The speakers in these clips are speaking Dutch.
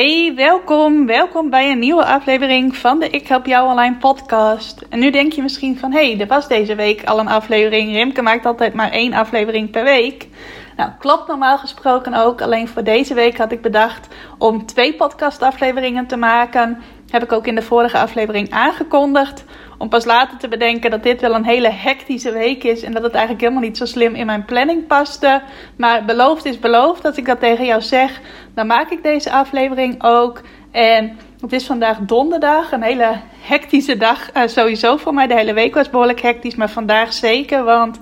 Hey, welkom. Welkom bij een nieuwe aflevering van de Ik Help Jou Online podcast. En nu denk je misschien van, hey, er was deze week al een aflevering. Rimke maakt altijd maar één aflevering per week. Nou, klopt normaal gesproken ook. Alleen voor deze week had ik bedacht om twee podcastafleveringen te maken. Heb ik ook in de vorige aflevering aangekondigd. Om pas later te bedenken dat dit wel een hele hectische week is. En dat het eigenlijk helemaal niet zo slim in mijn planning paste. Maar beloofd is beloofd. Als ik dat tegen jou zeg, dan maak ik deze aflevering ook. En het is vandaag donderdag. Een hele hectische dag uh, sowieso voor mij. De hele week was behoorlijk hectisch. Maar vandaag zeker. Want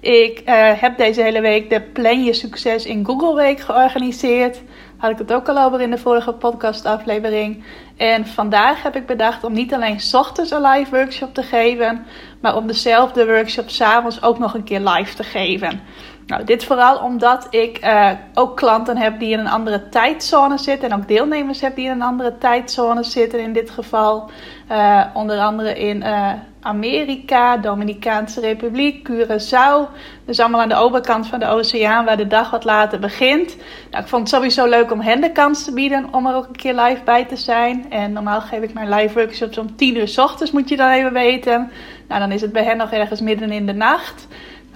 ik uh, heb deze hele week de Plan Je Succes in Google Week georganiseerd had ik het ook al over in de vorige podcastaflevering. En vandaag heb ik bedacht om niet alleen ochtends een live workshop te geven, maar om dezelfde workshop s'avonds ook nog een keer live te geven. Nou, dit vooral omdat ik uh, ook klanten heb die in een andere tijdzone zitten. En ook deelnemers heb die in een andere tijdzone zitten. In dit geval uh, onder andere in uh, Amerika, Dominicaanse Republiek, Curaçao. Dus allemaal aan de overkant van de oceaan waar de dag wat later begint. Nou, ik vond het sowieso leuk om hen de kans te bieden om er ook een keer live bij te zijn. En normaal geef ik mijn live workshops om 10 uur s ochtends, moet je dan even weten. Nou, dan is het bij hen nog ergens midden in de nacht.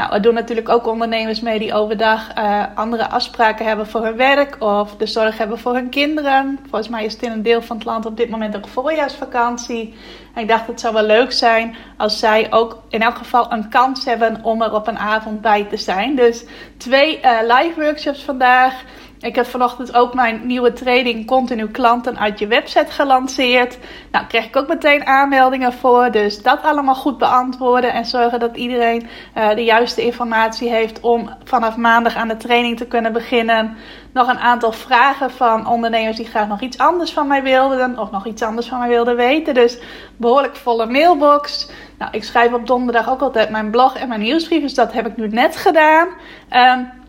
Nou, doen natuurlijk ook ondernemers mee die overdag uh, andere afspraken hebben voor hun werk of de zorg hebben voor hun kinderen. Volgens mij is het in een deel van het land op dit moment ook voorjaarsvakantie. En ik dacht het zou wel leuk zijn als zij ook in elk geval een kans hebben om er op een avond bij te zijn. Dus twee uh, live workshops vandaag. Ik heb vanochtend ook mijn nieuwe training Continu Klanten uit je website gelanceerd. Nou, kreeg ik ook meteen aanmeldingen voor. Dus dat allemaal goed beantwoorden en zorgen dat iedereen uh, de juiste informatie heeft om vanaf maandag aan de training te kunnen beginnen. Nog een aantal vragen van ondernemers die graag nog iets anders van mij wilden of nog iets anders van mij wilden weten. Dus behoorlijk volle mailbox. Nou, ik schrijf op donderdag ook altijd mijn blog en mijn nieuwsbrief, dus dat heb ik nu net gedaan. Um,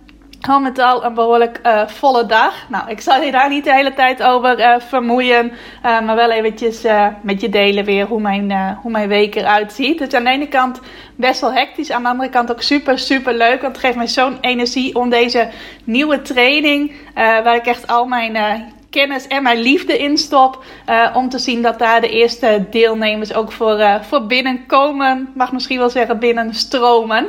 al met al een behoorlijk uh, volle dag. Nou, ik zal je daar niet de hele tijd over uh, vermoeien. Uh, maar wel eventjes met je delen weer hoe mijn, hoe mijn week eruit ziet. Dus aan de ene kant best wel hectisch. Aan de andere kant ook super, super leuk. Want het geeft mij zo'n energie om deze nieuwe training. waar ik echt al mijn kennis en mijn liefde instop. om te zien dat daar de eerste deelnemers ook voor, voor binnenkomen. Mag misschien wel zeggen binnenstromen.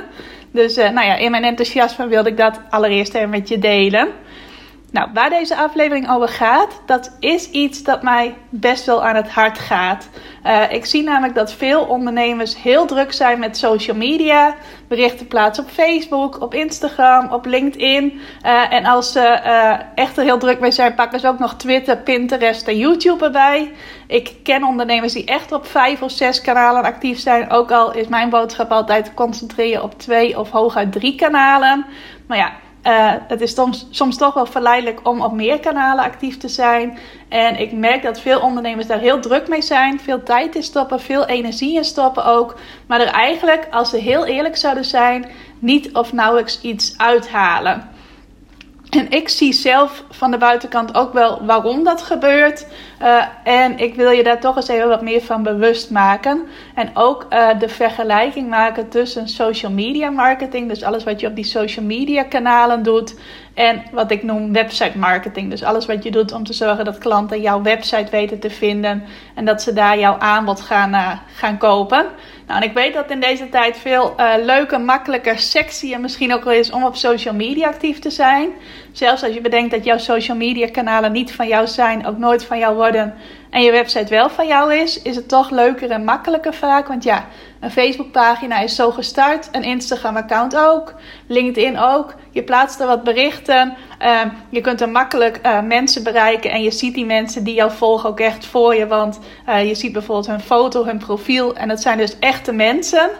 Dus uh, nou ja, in mijn enthousiasme wilde ik dat allereerst even met je delen. Nou, waar deze aflevering over gaat, dat is iets dat mij best wel aan het hart gaat. Uh, ik zie namelijk dat veel ondernemers heel druk zijn met social media, berichten plaatsen op Facebook, op Instagram, op LinkedIn. Uh, en als ze uh, echt er heel druk mee zijn, pakken ze ook nog Twitter, Pinterest en YouTube erbij. Ik ken ondernemers die echt op vijf of zes kanalen actief zijn. Ook al is mijn boodschap altijd concentreren op twee of hooguit drie kanalen. Maar ja, uh, het is soms, soms toch wel verleidelijk om op meer kanalen actief te zijn. En ik merk dat veel ondernemers daar heel druk mee zijn. Veel tijd in stoppen, veel energie in stoppen ook. Maar er eigenlijk, als ze heel eerlijk zouden zijn, niet of nauwelijks iets uithalen. En ik zie zelf van de buitenkant ook wel waarom dat gebeurt. Uh, en ik wil je daar toch eens even wat meer van bewust maken. En ook uh, de vergelijking maken tussen social media marketing, dus alles wat je op die social media kanalen doet, en wat ik noem website marketing. Dus alles wat je doet om te zorgen dat klanten jouw website weten te vinden en dat ze daar jouw aanbod gaan, uh, gaan kopen. Nou, en ik weet dat in deze tijd veel leuker, makkelijker, sexy en misschien ook wel is om op social media actief te zijn. Zelfs als je bedenkt dat jouw social media kanalen niet van jou zijn, ook nooit van jou worden en je website wel van jou is, is het toch leuker en makkelijker vaak. Want ja, een Facebookpagina is zo gestart, een Instagram-account ook, LinkedIn ook. Je plaatst er wat berichten, uh, je kunt er makkelijk uh, mensen bereiken en je ziet die mensen die jou volgen ook echt voor je. Want uh, je ziet bijvoorbeeld hun foto, hun profiel en dat zijn dus echte mensen.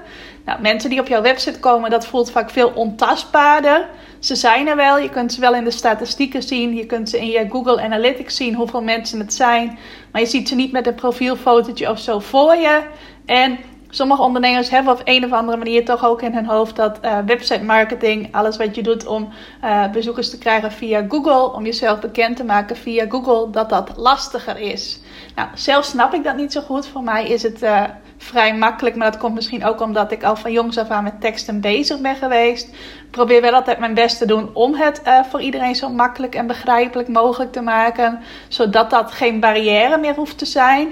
Nou, mensen die op jouw website komen, dat voelt vaak veel ontastbaarder. Ze zijn er wel, je kunt ze wel in de statistieken zien, je kunt ze in je Google Analytics zien hoeveel mensen het zijn, maar je ziet ze niet met een profielfotootje of zo voor je. En sommige ondernemers hebben op een of andere manier toch ook in hun hoofd dat uh, website marketing, alles wat je doet om uh, bezoekers te krijgen via Google, om jezelf bekend te maken via Google, dat dat lastiger is. Nou, zelf snap ik dat niet zo goed. Voor mij is het uh, vrij makkelijk, maar dat komt misschien ook omdat ik al van jongs af aan met teksten bezig ben geweest. Ik probeer wel altijd mijn best te doen om het voor iedereen zo makkelijk en begrijpelijk mogelijk te maken, zodat dat geen barrière meer hoeft te zijn.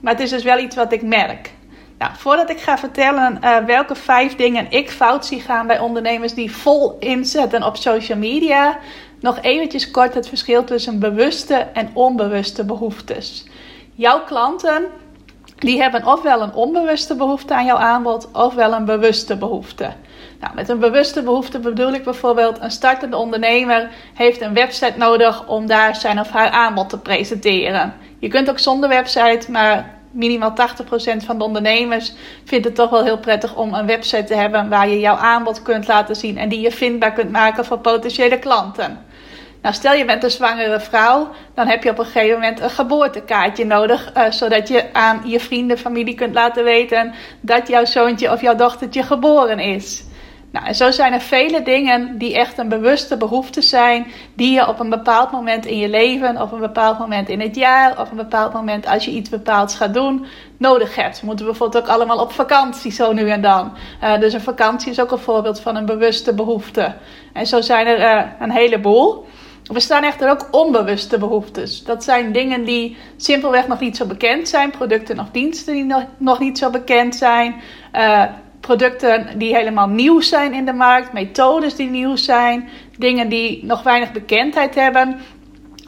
maar het is dus wel iets wat ik merk. Nou, voordat ik ga vertellen uh, welke vijf dingen ik fout zie gaan bij ondernemers die vol inzetten op social media, nog eventjes kort het verschil tussen bewuste en onbewuste behoeftes. Jouw klanten die hebben ofwel een onbewuste behoefte aan jouw aanbod, ofwel een bewuste behoefte. Nou, met een bewuste behoefte bedoel ik bijvoorbeeld een startende ondernemer heeft een website nodig om daar zijn of haar aanbod te presenteren. Je kunt ook zonder website, maar minimaal 80% van de ondernemers vindt het toch wel heel prettig om een website te hebben waar je jouw aanbod kunt laten zien en die je vindbaar kunt maken voor potentiële klanten. Nou, stel je bent een zwangere vrouw, dan heb je op een gegeven moment een geboortekaartje nodig, uh, zodat je aan je vrienden, familie kunt laten weten dat jouw zoontje of jouw dochtertje geboren is. Nou, en zo zijn er vele dingen die echt een bewuste behoefte zijn, die je op een bepaald moment in je leven, op een bepaald moment in het jaar, op een bepaald moment als je iets bepaalds gaat doen, nodig hebt. We moeten bijvoorbeeld ook allemaal op vakantie, zo nu en dan. Uh, dus een vakantie is ook een voorbeeld van een bewuste behoefte. En zo zijn er uh, een heleboel. Er bestaan echter ook onbewuste behoeftes. Dat zijn dingen die simpelweg nog niet zo bekend zijn, producten of diensten die nog, niet zo bekend zijn. Uh, producten die helemaal nieuw zijn in de markt, methodes die nieuw zijn, dingen die nog weinig bekendheid hebben.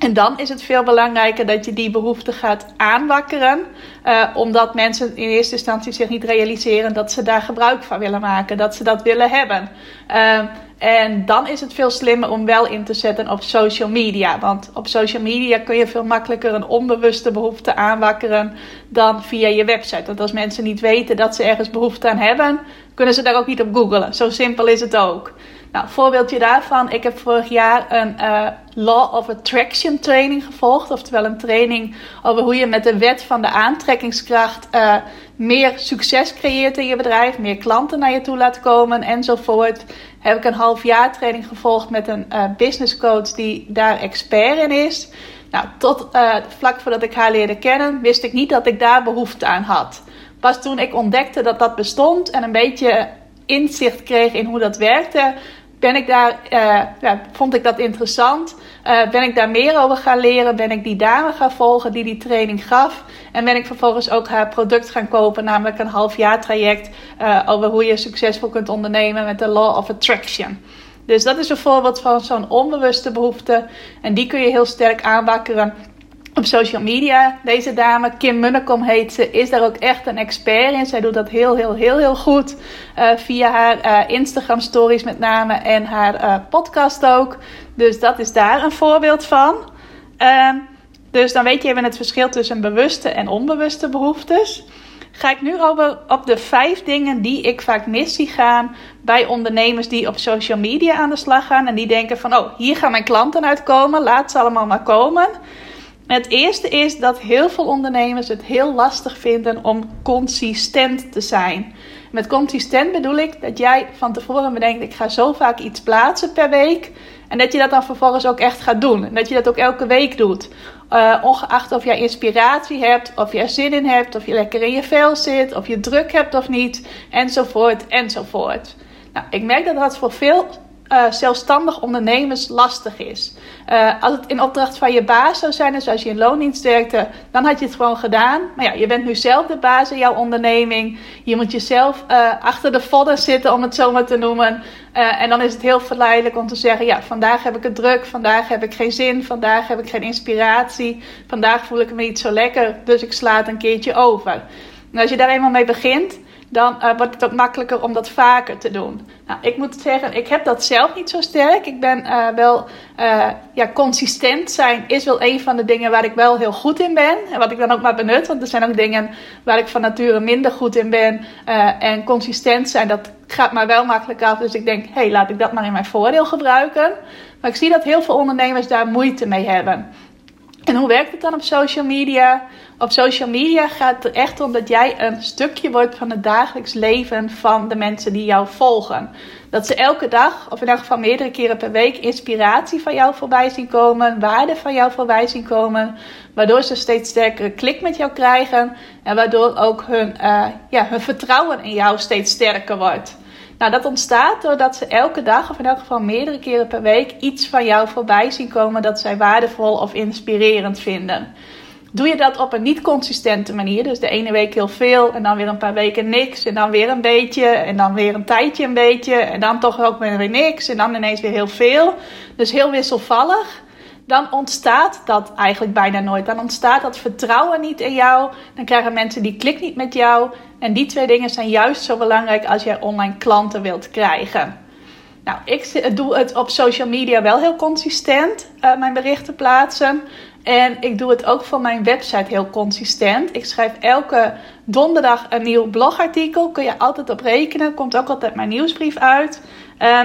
En dan is het veel belangrijker dat je die behoefte gaat aanwakkeren, uh, omdat mensen in eerste instantie zich niet realiseren dat ze daar gebruik van willen maken, dat ze dat willen hebben. Uh, en dan is het veel slimmer om wel in te zetten op social media. Want op social media kun je veel makkelijker een onbewuste behoefte aanwakkeren dan via je website. Want als mensen niet weten dat ze ergens behoefte aan hebben, kunnen ze daar ook niet op googlen. Zo simpel is het ook. Nou, voorbeeldje daarvan. Ik heb vorig jaar een uh, Law of Attraction training gevolgd. Oftewel een training over hoe je met de wet van de aantrekkingskracht uh, meer succes creëert in je bedrijf. Meer klanten naar je toe laat komen enzovoort. Heb ik een half jaar training gevolgd met een uh, business coach die daar expert in is. Nou, tot vlak voordat ik haar leerde kennen, wist ik niet dat ik daar behoefte aan had. Pas toen ik ontdekte dat dat bestond en een beetje inzicht kreeg in hoe dat werkte, ben ik daar, uh, ja, vond ik dat interessant. Uh, ben ik daar meer over gaan leren. Ben ik die dame gaan volgen die die training gaf. En ben ik vervolgens ook haar product gaan kopen. Namelijk een half jaar traject uh, over hoe je succesvol kunt ondernemen met de Law of Attraction. Dus dat is een voorbeeld van zo'n onbewuste behoefte. En die kun je heel sterk aanwakkeren op social media. Deze dame, Kim Munnekom heet ze, is daar ook echt een expert in. Zij doet dat heel, heel, heel, heel goed. Uh, via haar uh, Instagram stories met name en haar uh, podcast ook. Dus dat is daar een voorbeeld van. Ehm, dus dan weet je even het verschil tussen bewuste en onbewuste behoeftes. Ga ik nu over op de vijf dingen die ik vaak mis zie gaan bij ondernemers die op social media aan de slag gaan. En die denken van, oh, hier gaan mijn klanten uitkomen. Laat ze allemaal maar komen. Het eerste is dat heel veel ondernemers het heel lastig vinden om consistent te zijn. Met consistent bedoel ik dat jij van tevoren bedenkt: ik ga zo vaak iets plaatsen per week. En dat je dat dan vervolgens ook echt gaat doen. En dat je dat ook elke week doet. Uh, ongeacht of jij inspiratie hebt, of je er zin in hebt, of je lekker in je vel zit, of je druk hebt of niet, enzovoort, enzovoort. Nou, ik merk dat dat voor veel uh, zelfstandig ondernemers lastig is. Uh, als het in opdracht van je baas zou zijn, dus als je in loondienst werkte, dan had je het gewoon gedaan. Maar ja, je bent nu zelf de baas in jouw onderneming. Je moet jezelf uh, achter de vodden zitten, om het zo maar te noemen. en dan is het heel verleidelijk om te zeggen: Ja, vandaag heb ik het druk, vandaag heb ik geen zin, vandaag heb ik geen inspiratie, vandaag voel ik me niet zo lekker, dus ik sla het een keertje over. En als je daar eenmaal mee begint, dan uh, wordt het ook makkelijker om dat vaker te doen. Nou, ik moet zeggen, ik heb dat zelf niet zo sterk. Ik ben uh, wel, uh, ja, consistent zijn is wel een van de dingen waar ik wel heel goed in ben. En wat ik dan ook maar benut, want er zijn ook dingen waar ik van nature minder goed in ben. en consistent zijn, dat gaat maar wel makkelijk af. Dus ik denk, hé, hey, laat ik dat maar in mijn voordeel gebruiken. Maar ik zie dat heel veel ondernemers daar moeite mee hebben. En hoe werkt het dan op social media? Op social media gaat het er echt om dat jij een stukje wordt van het dagelijks leven van de mensen die jou volgen. Dat ze elke dag, of in elk geval meerdere keren per week, inspiratie van jou voorbij zien komen, waarde van jou voorbij zien komen, waardoor ze steeds sterkere klik met jou krijgen en waardoor ook hun, uh, ja, hun vertrouwen in jou steeds sterker wordt. Nou, dat ontstaat doordat ze elke dag, of in elk geval meerdere keren per week, iets van jou voorbij zien komen dat zij waardevol of inspirerend vinden. Doe je dat op een niet consistente manier, dus de ene week heel veel en dan weer een paar weken niks en dan weer een beetje en dan weer een tijdje een beetje en dan toch ook weer niks en dan ineens weer heel veel. Dus heel wisselvallig dan ontstaat dat eigenlijk bijna nooit. Dan ontstaat dat vertrouwen niet in jou. Dan krijgen mensen die klik niet met jou. En die twee dingen zijn juist zo belangrijk als jij online klanten wilt krijgen. Nou, ik doe het op social media wel heel consistent, uh, mijn berichten plaatsen. En ik doe het ook voor mijn website heel consistent. Ik schrijf elke donderdag een nieuw blogartikel. Kun je altijd op rekenen. Komt ook altijd mijn nieuwsbrief uit. Uh,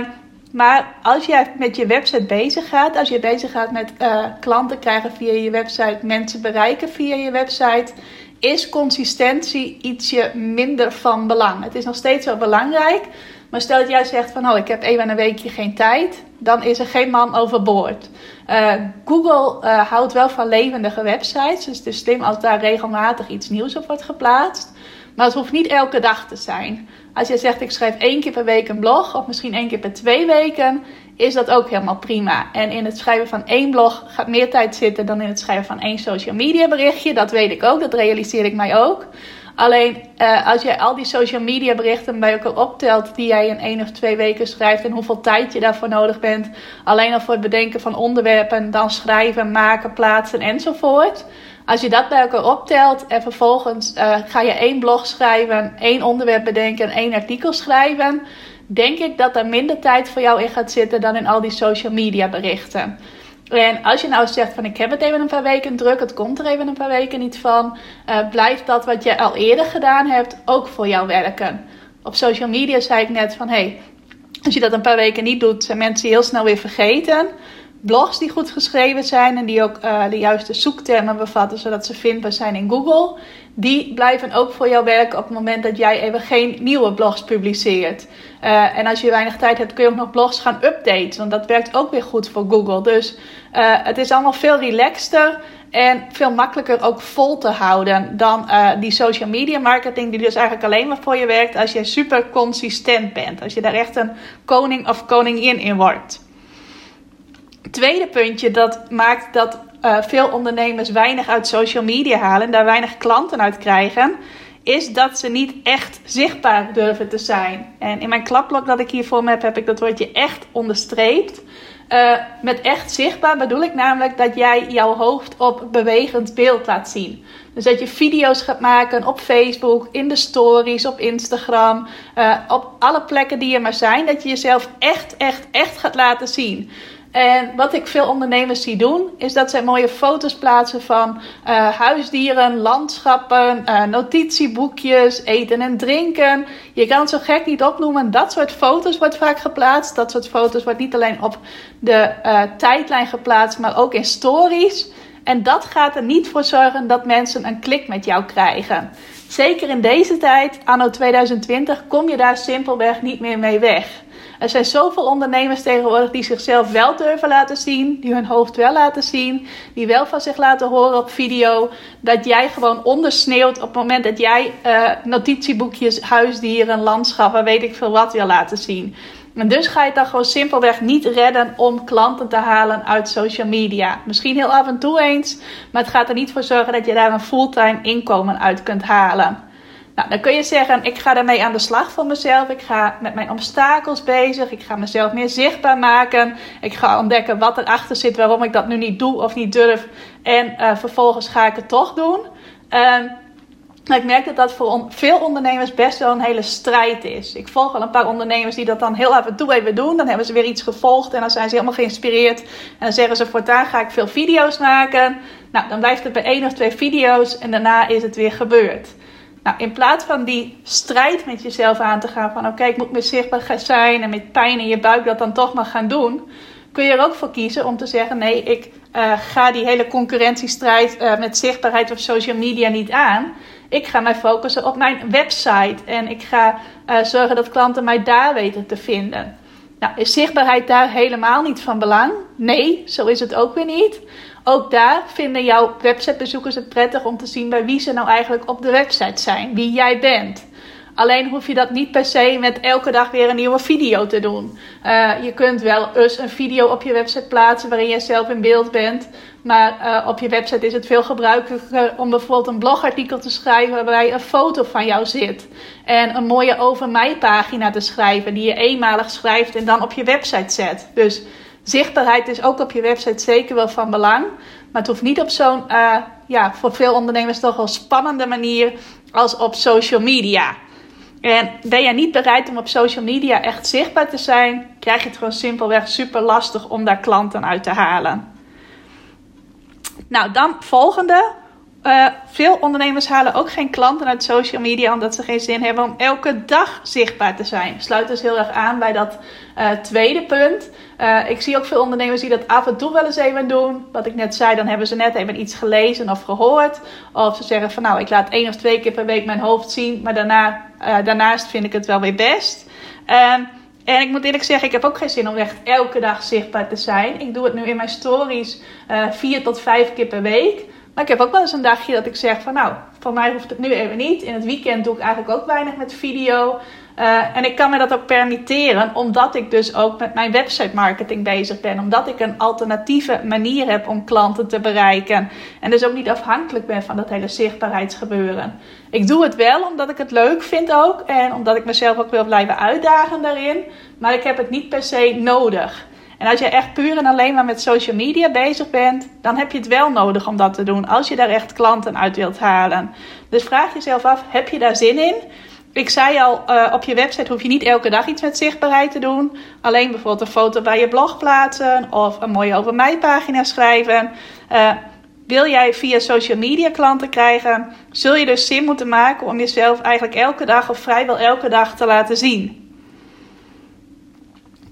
maar als jij met je website bezig gaat, als je bezig gaat met uh, klanten krijgen via je website, mensen bereiken via je website, is consistentie ietsje minder van belang. Het is nog steeds wel belangrijk, maar stel dat jij zegt van oh, ik heb even een weekje geen tijd, dan is er geen man overboord. Uh, Google uh, houdt wel van levendige websites, dus het is slim als daar regelmatig iets nieuws op wordt geplaatst. Maar het hoeft niet elke dag te zijn. Als je zegt ik schrijf één keer per week een blog, of misschien één keer per twee weken, is dat ook helemaal prima. En in het schrijven van één blog gaat meer tijd zitten dan in het schrijven van één social media berichtje. Dat weet ik ook, dat realiseer ik mij ook. Alleen uh, als jij al die social media berichten bij elkaar optelt die jij in één of twee weken schrijft en hoeveel tijd je daarvoor nodig bent, alleen al voor het bedenken van onderwerpen, dan schrijven, maken, plaatsen enzovoort. Als je dat bij elkaar optelt en vervolgens uh, ga je één blog schrijven, één onderwerp bedenken en één artikel schrijven, denk ik dat er minder tijd voor jou in gaat zitten dan in al die social media berichten. En als je nou zegt van ik heb het even een paar weken druk, het komt er even een paar weken niet van, uh, blijft dat wat je al eerder gedaan hebt ook voor jou werken. Op social media zei ik net van hey, als je dat een paar weken niet doet, zijn mensen heel snel weer vergeten blogs die goed geschreven zijn en die ook uh, de juiste zoektermen bevatten, zodat ze vindbaar zijn in Google, die blijven ook voor jou werken op het moment dat jij even geen nieuwe blogs publiceert. Uh, en als je weinig tijd hebt, kun je ook nog blogs gaan updaten, want dat werkt ook weer goed voor Google. Dus uh, het is allemaal veel relaxter en veel makkelijker ook vol te houden dan die social media marketing, die dus eigenlijk alleen maar voor je werkt als je super consistent bent. Als je daar echt een koning of koningin in wordt tweede puntje dat maakt dat uh, veel ondernemers weinig uit social media halen en daar weinig klanten uit krijgen, is dat ze niet echt zichtbaar durven te zijn. En in mijn klapblok dat ik hier voor me heb, heb ik dat woordje echt onderstreept. Uh, met echt zichtbaar bedoel ik namelijk dat jij jouw hoofd op bewegend beeld laat zien. Dus dat je video's gaat maken op Facebook, in de stories, op Instagram, uh, op alle plekken die er maar zijn. Dat je jezelf echt, echt, echt gaat laten zien. En wat ik veel ondernemers zie doen, is dat zij mooie foto's plaatsen van uh, huisdieren, landschappen, uh, notitieboekjes, eten en drinken. Je kan het zo gek niet opnoemen. Dat soort foto's wordt vaak geplaatst. Dat soort foto's wordt niet alleen op de uh, tijdlijn geplaatst, maar ook in stories. En dat gaat er niet voor zorgen dat mensen een klik met jou krijgen. Zeker in deze tijd, anno 2020, kom je daar simpelweg niet meer mee weg. Er zijn zoveel ondernemers tegenwoordig die zichzelf wel durven laten zien, die hun hoofd wel laten zien, die wel van zich laten horen op video, dat jij gewoon ondersneeuwt op het moment dat jij uh, notitieboekjes, huisdieren, landschappen, weet ik veel wat wil laten zien. En dus ga je het dan gewoon simpelweg niet redden om klanten te halen uit social media. Misschien heel af en toe eens, maar het gaat er niet voor zorgen dat je daar een fulltime inkomen uit kunt halen. Nou, dan kun je zeggen, ik ga daarmee aan de slag voor mezelf. Ik ga met mijn obstakels bezig. Ik ga mezelf meer zichtbaar maken. Ik ga ontdekken wat erachter zit, waarom ik dat nu niet doe of niet durf. En uh, vervolgens ga ik het toch doen. Uh, ik merk dat dat voor veel ondernemers best wel een hele strijd is. Ik volg al een paar ondernemers die dat dan heel af en toe even doen. Dan hebben ze weer iets gevolgd en dan zijn ze helemaal geïnspireerd. En dan zeggen ze voortaan ga ik veel video's maken. Nou, dan blijft het bij één of twee video's en daarna is het weer gebeurd. Nou, in plaats van die strijd met jezelf aan te gaan van oké, ik moet meer zichtbaar zijn en met pijn in je buik dat dan toch maar gaan doen, kun je er ook voor kiezen om te zeggen nee, ik uh, ga die hele concurrentiestrijd uh, met zichtbaarheid op social media niet aan. Ik ga mij focussen op mijn website en ik ga uh, zorgen dat klanten mij daar weten te vinden. Nou, is zichtbaarheid daar helemaal niet van belang? Nee, zo is het ook weer niet. Ook daar vinden jouw websitebezoekers het prettig om te zien bij wie ze nou eigenlijk op de website zijn, wie jij bent. Alleen hoef je dat niet per se met elke dag weer een nieuwe video te doen. Uh, je kunt wel eens een video op je website plaatsen waarin je zelf in beeld bent. Maar uh, op je website is het veel gebruikelijker om bijvoorbeeld een blogartikel te schrijven waarbij een foto van jou zit. En een mooie over mij pagina te schrijven die je eenmalig schrijft en dan op je website zet. Dus zichtbaarheid is ook op je website zeker wel van belang. Maar het hoeft niet op zo'n, uh, ja, voor veel ondernemers toch wel spannende manier als op social media. En ben je niet bereid om op social media echt zichtbaar te zijn, krijg je het gewoon simpelweg super lastig om daar klanten uit te halen. Nou, dan volgende. Uh, veel ondernemers halen ook geen klanten uit social media omdat ze geen zin hebben om elke dag zichtbaar te zijn. Sluit dus heel erg aan bij dat uh, tweede punt. Uh, ik zie ook veel ondernemers die dat af en toe wel eens even doen. Wat ik net zei, dan hebben ze net even iets gelezen of gehoord. Of ze zeggen van nou, ik laat één of twee keer per week mijn hoofd zien, maar daarna, daarnaast vind ik het wel weer best. Ehm, en ik moet eerlijk zeggen, ik heb ook geen zin om echt elke dag zichtbaar te zijn. Ik doe het nu in mijn stories vier tot vijf keer per week. Maar ik heb ook wel eens een dagje dat ik zeg van nou, voor mij hoeft het nu even niet. In het weekend doe ik eigenlijk ook weinig met video. Uh, en ik kan me dat ook permitteren, omdat ik dus ook met mijn website marketing bezig ben. Omdat ik een alternatieve manier heb om klanten te bereiken. En dus ook niet afhankelijk ben van dat hele zichtbaarheidsgebeuren. Ik doe het wel omdat ik het leuk vind ook. En omdat ik mezelf ook wil blijven uitdagen daarin. Maar ik heb het niet per se nodig. En als je echt puur en alleen maar met social media bezig bent, dan heb je het wel nodig om dat te doen. Als je daar echt klanten uit wilt halen. Dus vraag jezelf af: heb je daar zin in? Ik zei al, uh, op je website hoef je niet elke dag iets met zichtbaarheid te doen. Alleen bijvoorbeeld een foto bij je blog plaatsen of een mooie over mij pagina schrijven. Uh, wil jij via social media klanten krijgen, zul je dus zin moeten maken om jezelf eigenlijk elke dag of vrijwel elke dag te laten zien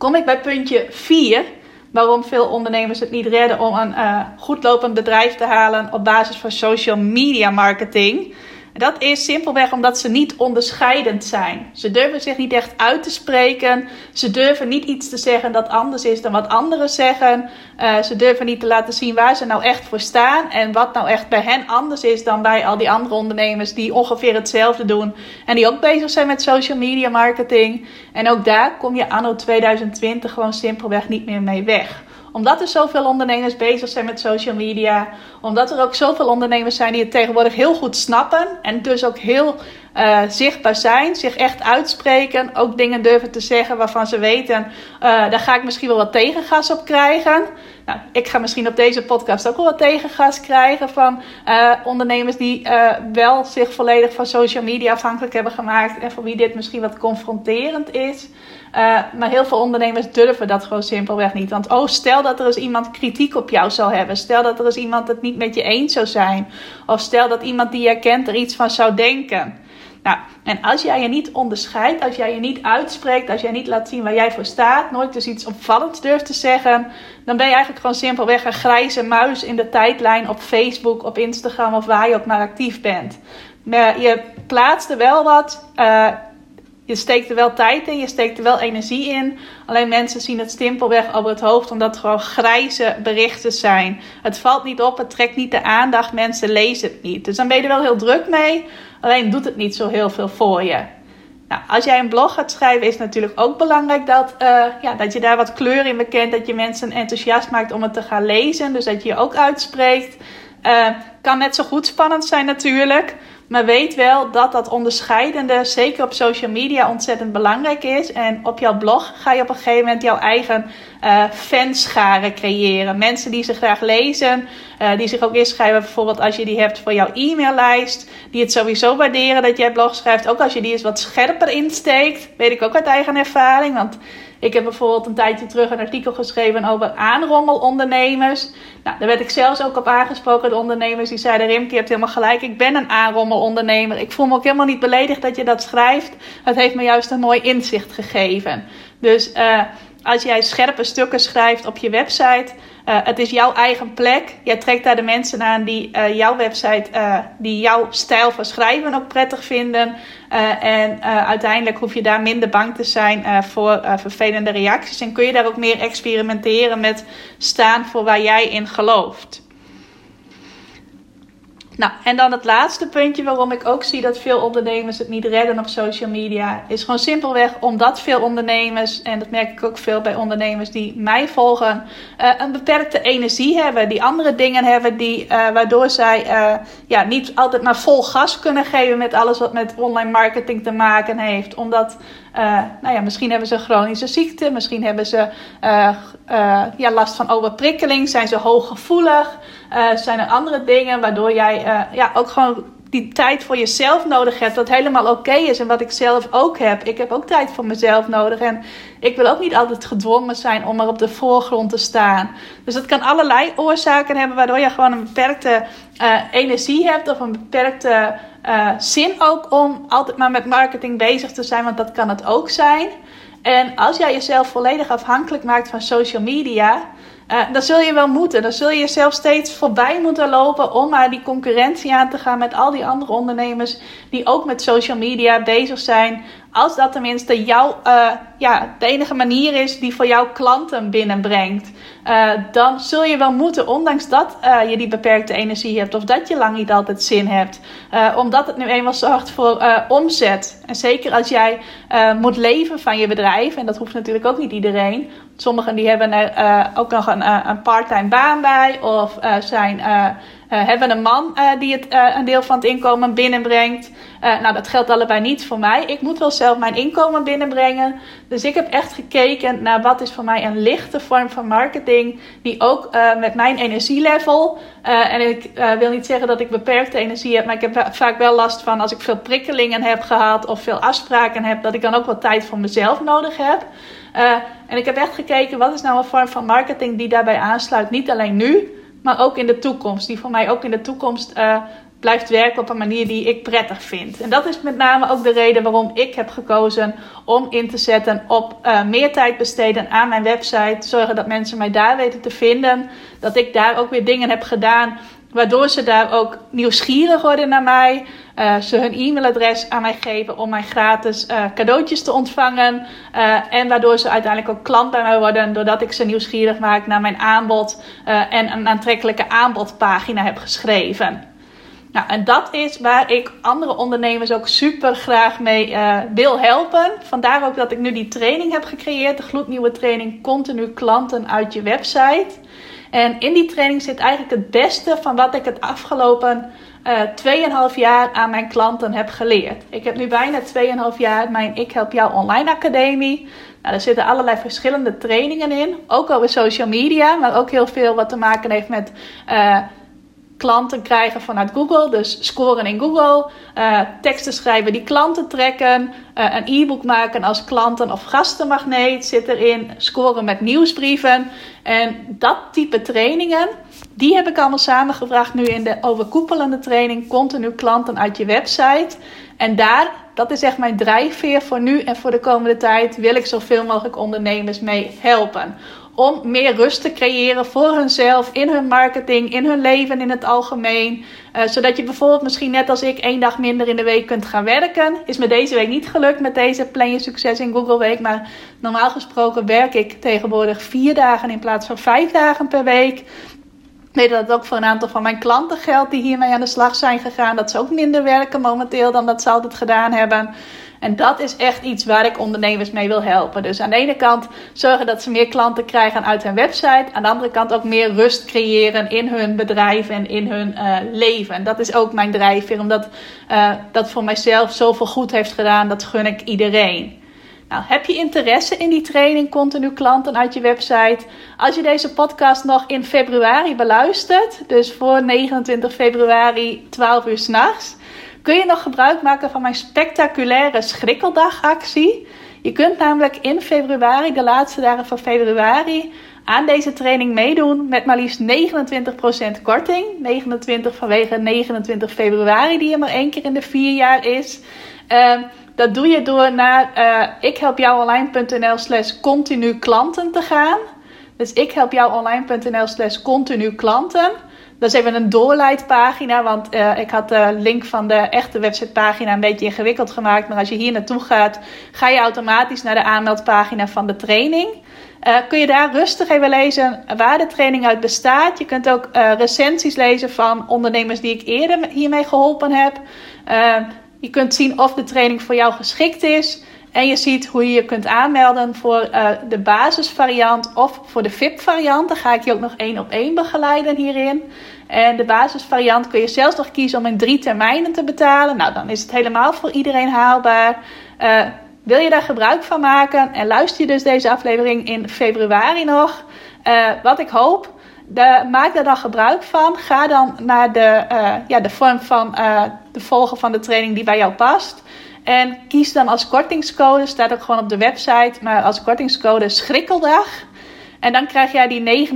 kom ik bij puntje 4. Waarom veel ondernemers het niet redden om een uh, goed lopend bedrijf te halen op basis van social media marketing. Dat is simpelweg omdat ze niet onderscheidend zijn. Ze durven zich niet echt uit te spreken. Ze durven niet iets te zeggen dat anders is dan wat anderen zeggen. Uh, ze durven niet te laten zien waar ze nou echt voor staan. En wat nou echt bij hen anders is dan bij al die andere ondernemers die ongeveer hetzelfde doen. En die ook bezig zijn met social media marketing. En ook daar kom je anno 2020 gewoon simpelweg niet meer mee weg omdat er zoveel ondernemers bezig zijn met social media. Omdat er ook zoveel ondernemers zijn die het tegenwoordig heel goed snappen. En dus ook heel uh, zichtbaar zijn. Zich echt uitspreken. Ook dingen durven te zeggen waarvan ze weten. Uh, daar ga ik misschien wel wat tegengas op krijgen. Nou, ik ga misschien op deze podcast ook wel wat tegengas krijgen van uh, ondernemers die wel zich volledig van social media afhankelijk hebben gemaakt. En voor wie dit misschien wat confronterend is. Uh, maar heel veel ondernemers durven dat gewoon simpelweg niet. Want oh, stel dat er eens iemand kritiek op jou zou hebben. Stel dat er eens iemand het niet met je eens zou zijn. Of stel dat iemand die je kent er iets van zou denken. Nou, en als jij je niet onderscheidt, als jij je niet uitspreekt, als jij niet laat zien waar jij voor staat, nooit dus iets opvallends durft te zeggen, dan ben je eigenlijk gewoon simpelweg een grijze muis in de tijdlijn op Facebook, op Instagram of waar je ook maar actief bent. Maar je plaatst er wel wat. Uh, je steekt er wel tijd in, je steekt er wel energie in. Alleen mensen zien het simpelweg over het hoofd, omdat het gewoon grijze berichten zijn. Het valt niet op, het trekt niet de aandacht, mensen lezen het niet. Dus dan ben je er wel heel druk mee, alleen doet het niet zo heel veel voor je. Nou, als jij een blog gaat schrijven, is het natuurlijk ook belangrijk dat, uh, ja, dat je daar wat kleur in bekent. Dat je mensen enthousiast maakt om het te gaan lezen. Dus dat je je ook uitspreekt. Uh, kan net zo goed spannend zijn natuurlijk. Maar weet wel dat dat onderscheidende, zeker op social media, ontzettend belangrijk is. En op jouw blog ga je op een gegeven moment jouw eigen uh, fanscharen creëren. Mensen die ze graag lezen, die zich ook inschrijven, bijvoorbeeld als je die hebt voor jouw e-maillijst. Die het sowieso waarderen dat jij blog schrijft. Ook als je die eens wat scherper insteekt. Weet ik ook uit eigen ervaring. Want ik heb bijvoorbeeld een tijdje terug een artikel geschreven over aanrommelondernemers. Nou, daar werd ik zelfs ook op aangesproken. De ondernemers die zeiden: Rimke, je hebt helemaal gelijk. Ik ben een aanrommelondernemer. Ik voel me ook helemaal niet beledigd dat je dat schrijft. Het heeft me juist een mooi inzicht gegeven. Dus uh, als jij scherpe stukken schrijft op je website, uh, het is jouw eigen plek. Jij trekt daar de mensen aan die uh, jouw website, uh, die jouw stijl van schrijven ook prettig vinden. en uiteindelijk hoef je daar minder bang te zijn voor vervelende reacties. En kun je daar ook meer experimenteren met staan voor waar jij in gelooft. Nou, en dan het laatste puntje waarom ik ook zie dat veel ondernemers het niet redden op social media, is gewoon simpelweg omdat veel ondernemers, en dat merk ik ook veel bij ondernemers die mij volgen, uh, een beperkte energie hebben, die andere dingen hebben, die, uh, waardoor zij uh, ja, niet altijd maar vol gas kunnen geven met alles wat met online marketing te maken heeft. Omdat nou ja, misschien hebben ze chronische ziekte, misschien hebben ze ja, last van overprikkeling, zijn ze hooggevoelig, zijn er andere dingen waardoor jij ja, ook gewoon die tijd voor jezelf nodig hebt, wat helemaal oké is en wat ik zelf ook heb. Ik heb ook tijd voor mezelf nodig en ik wil ook niet altijd gedwongen zijn om er op de voorgrond te staan. Dus dat kan allerlei oorzaken hebben waardoor je gewoon een beperkte energie hebt of een beperkte zin ook om altijd maar met marketing bezig te zijn, want dat kan het ook zijn. En als jij jezelf volledig afhankelijk maakt van social media, uh, dan zul je wel moeten. Dan zul je jezelf steeds voorbij moeten lopen om maar die concurrentie aan te gaan met al die andere ondernemers die ook met social media bezig zijn. Als dat tenminste jouw, uh, ja, de enige manier is die voor jouw klanten binnenbrengt. Uh, dan zul je wel moeten, ondanks dat uh, je die beperkte energie hebt of dat je lang niet altijd zin hebt. omdat het nu eenmaal zorgt voor omzet. En zeker als jij moet leven van je bedrijf, en dat hoeft natuurlijk ook niet iedereen. Sommigen die hebben er ook nog een, een parttime baan bij of zijn hebben een man uh, die het, uh, een deel van het inkomen binnenbrengt. nou, dat geldt allebei niet voor mij. Ik moet wel zelf mijn inkomen binnenbrengen. Dus ik heb echt gekeken naar wat is voor mij een lichte vorm van marketing. Die ook met mijn energielevel. en ik wil niet zeggen dat ik beperkte energie heb. Maar ik heb vaak wel last van als ik veel prikkelingen heb gehad. Of veel afspraken heb. Dat ik dan ook wat tijd voor mezelf nodig heb. en ik heb echt gekeken wat is nou een vorm van marketing die daarbij aansluit. Niet alleen nu maar ook in de toekomst. Die voor mij ook in de toekomst uh, blijft werken op een manier die ik prettig vind. En dat is met name ook de reden waarom ik heb gekozen om in te zetten op uh, meer tijd besteden aan mijn website. Zorgen dat mensen mij daar weten te vinden. Dat ik daar ook weer dingen heb gedaan Waardoor ze daar ook nieuwsgierig worden naar mij. Uh, ze hun e-mailadres aan mij geven om mijn gratis uh, cadeautjes te ontvangen. Uh, en waardoor ze uiteindelijk ook klant bij mij worden. Doordat ik ze nieuwsgierig maak naar mijn aanbod. en een aantrekkelijke aanbodpagina heb geschreven. Nou, en dat is waar ik andere ondernemers ook super graag mee wil helpen. Vandaar ook dat ik nu die training heb gecreëerd. De gloednieuwe training Continu Klanten uit je website. En in die training zit eigenlijk het beste van wat ik het afgelopen uh, 2,5 jaar aan mijn klanten heb geleerd. Ik heb nu bijna 2,5 jaar mijn Ik Help Jou Online Academie. Nou, daar zitten allerlei verschillende trainingen in. Ook over social media, maar ook heel veel wat te maken heeft met uh, klanten krijgen vanuit Google. Dus scoren in Google. Uh, teksten schrijven die klanten trekken. Uh, een e-book maken als klanten- of gastenmagneet zit erin. Scoren met nieuwsbrieven. En dat type trainingen, die heb ik allemaal samengebracht nu in de overkoepelende training. Continu klanten uit je website. En daar, dat is echt mijn drijfveer voor nu en voor de komende tijd, wil ik zoveel mogelijk ondernemers mee helpen om meer rust te creëren voor hunzelf, in hun marketing, in hun leven in het algemeen. Uh, zodat je bijvoorbeeld misschien net als ik één dag minder in de week kunt gaan werken. Is me deze week niet gelukt met deze Plan Je Succes in Google Week. Maar normaal gesproken werk ik tegenwoordig vier dagen in plaats van vijf dagen per week. Ik weet dat het ook voor een aantal van mijn klanten geldt die hiermee aan de slag zijn gegaan. Dat ze ook minder werken momenteel dan dat ze altijd gedaan hebben. En dat is echt iets waar ik ondernemers mee wil helpen. Dus aan de ene kant zorgen dat ze meer klanten krijgen uit hun website. Aan de andere kant ook meer rust creëren in hun bedrijf en in hun uh, leven. En dat is ook mijn drijfveer, omdat uh, dat voor mijzelf zoveel goed heeft gedaan. Dat gun ik iedereen. Nou, heb je interesse in die training continu klanten uit je website? Als je deze podcast nog in februari beluistert, dus voor 29 februari 12 uur s'nachts, kun je nog gebruik maken van mijn spectaculaire schrikkeldagactie. Je kunt namelijk in februari, de laatste dagen van februari, aan deze training meedoen met maar liefst 29% korting. 29 vanwege 29 februari, die er maar één keer in de vier jaar is. Uh, dat doe je door naar uh, ikhelpjouonline.nl slash continu klanten te gaan. Dus ikhelpjouonline.nl slash continu klanten. Dat is even een doorleidpagina, want uh, ik had de link van de echte websitepagina een beetje ingewikkeld gemaakt. Maar als je hier naartoe gaat, ga je automatisch naar de aanmeldpagina van de training. Uh, kun je daar rustig even lezen waar de training uit bestaat. Je kunt ook uh, recensies lezen van ondernemers die ik eerder hiermee geholpen heb. Je kunt zien of de training voor jou geschikt is. En je ziet hoe je je kunt aanmelden voor uh, de basisvariant of voor de VIP-variant. Dan ga ik je ook nog één op één begeleiden hierin. En de basisvariant kun je zelfs nog kiezen om in drie termijnen te betalen. Nou, dan is het helemaal voor iedereen haalbaar. Uh, wil je daar gebruik van maken en luister je dus deze aflevering in februari nog? Uh, wat ik hoop de, maak daar dan gebruik van. Ga dan naar de, ja, de vorm van de volgen van de training die bij jou past. En kies dan als kortingscode, staat ook gewoon op de website, maar als kortingscode schrikkeldag. En dan krijg jij die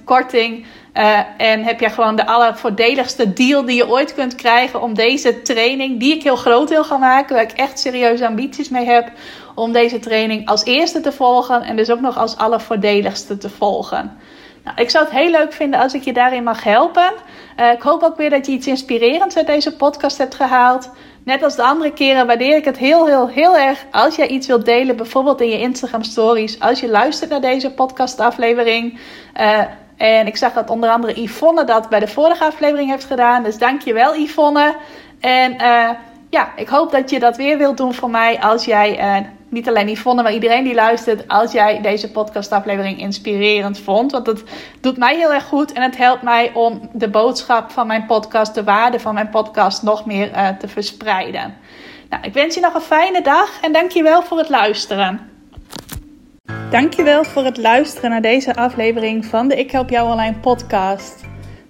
29% korting. Uh, en heb je gewoon de allervoordeligste deal die je ooit kunt krijgen om deze training, die ik heel groot wil gaan maken, waar ik echt serieuze ambities mee heb, om deze training als eerste te volgen en dus ook nog als allervoordeligste te volgen. Nou, ik zou het heel leuk vinden als ik je daarin mag helpen. Uh, ik hoop ook weer dat je iets inspirerends uit deze podcast hebt gehaald. Net als de andere keren waardeer ik het heel, heel, heel erg als jij iets wilt delen, bijvoorbeeld in je Instagram stories, als je luistert naar deze podcastaflevering. Uh, en ik zag dat onder andere Yvonne dat bij de vorige aflevering heeft gedaan. Dus dankjewel Yvonne. En uh, ja, ik hoop dat je dat weer wilt doen voor mij als jij niet alleen Yvonne, maar iedereen die luistert, als jij deze podcastaflevering inspirerend vond. Want het doet mij heel erg goed en het helpt mij om de boodschap van mijn podcast, de waarde van mijn podcast, nog meer uh, te verspreiden. Nou, ik wens je nog een fijne dag en dankjewel voor het luisteren. Dankjewel voor het luisteren naar deze aflevering van de Ik Help Jou Online podcast.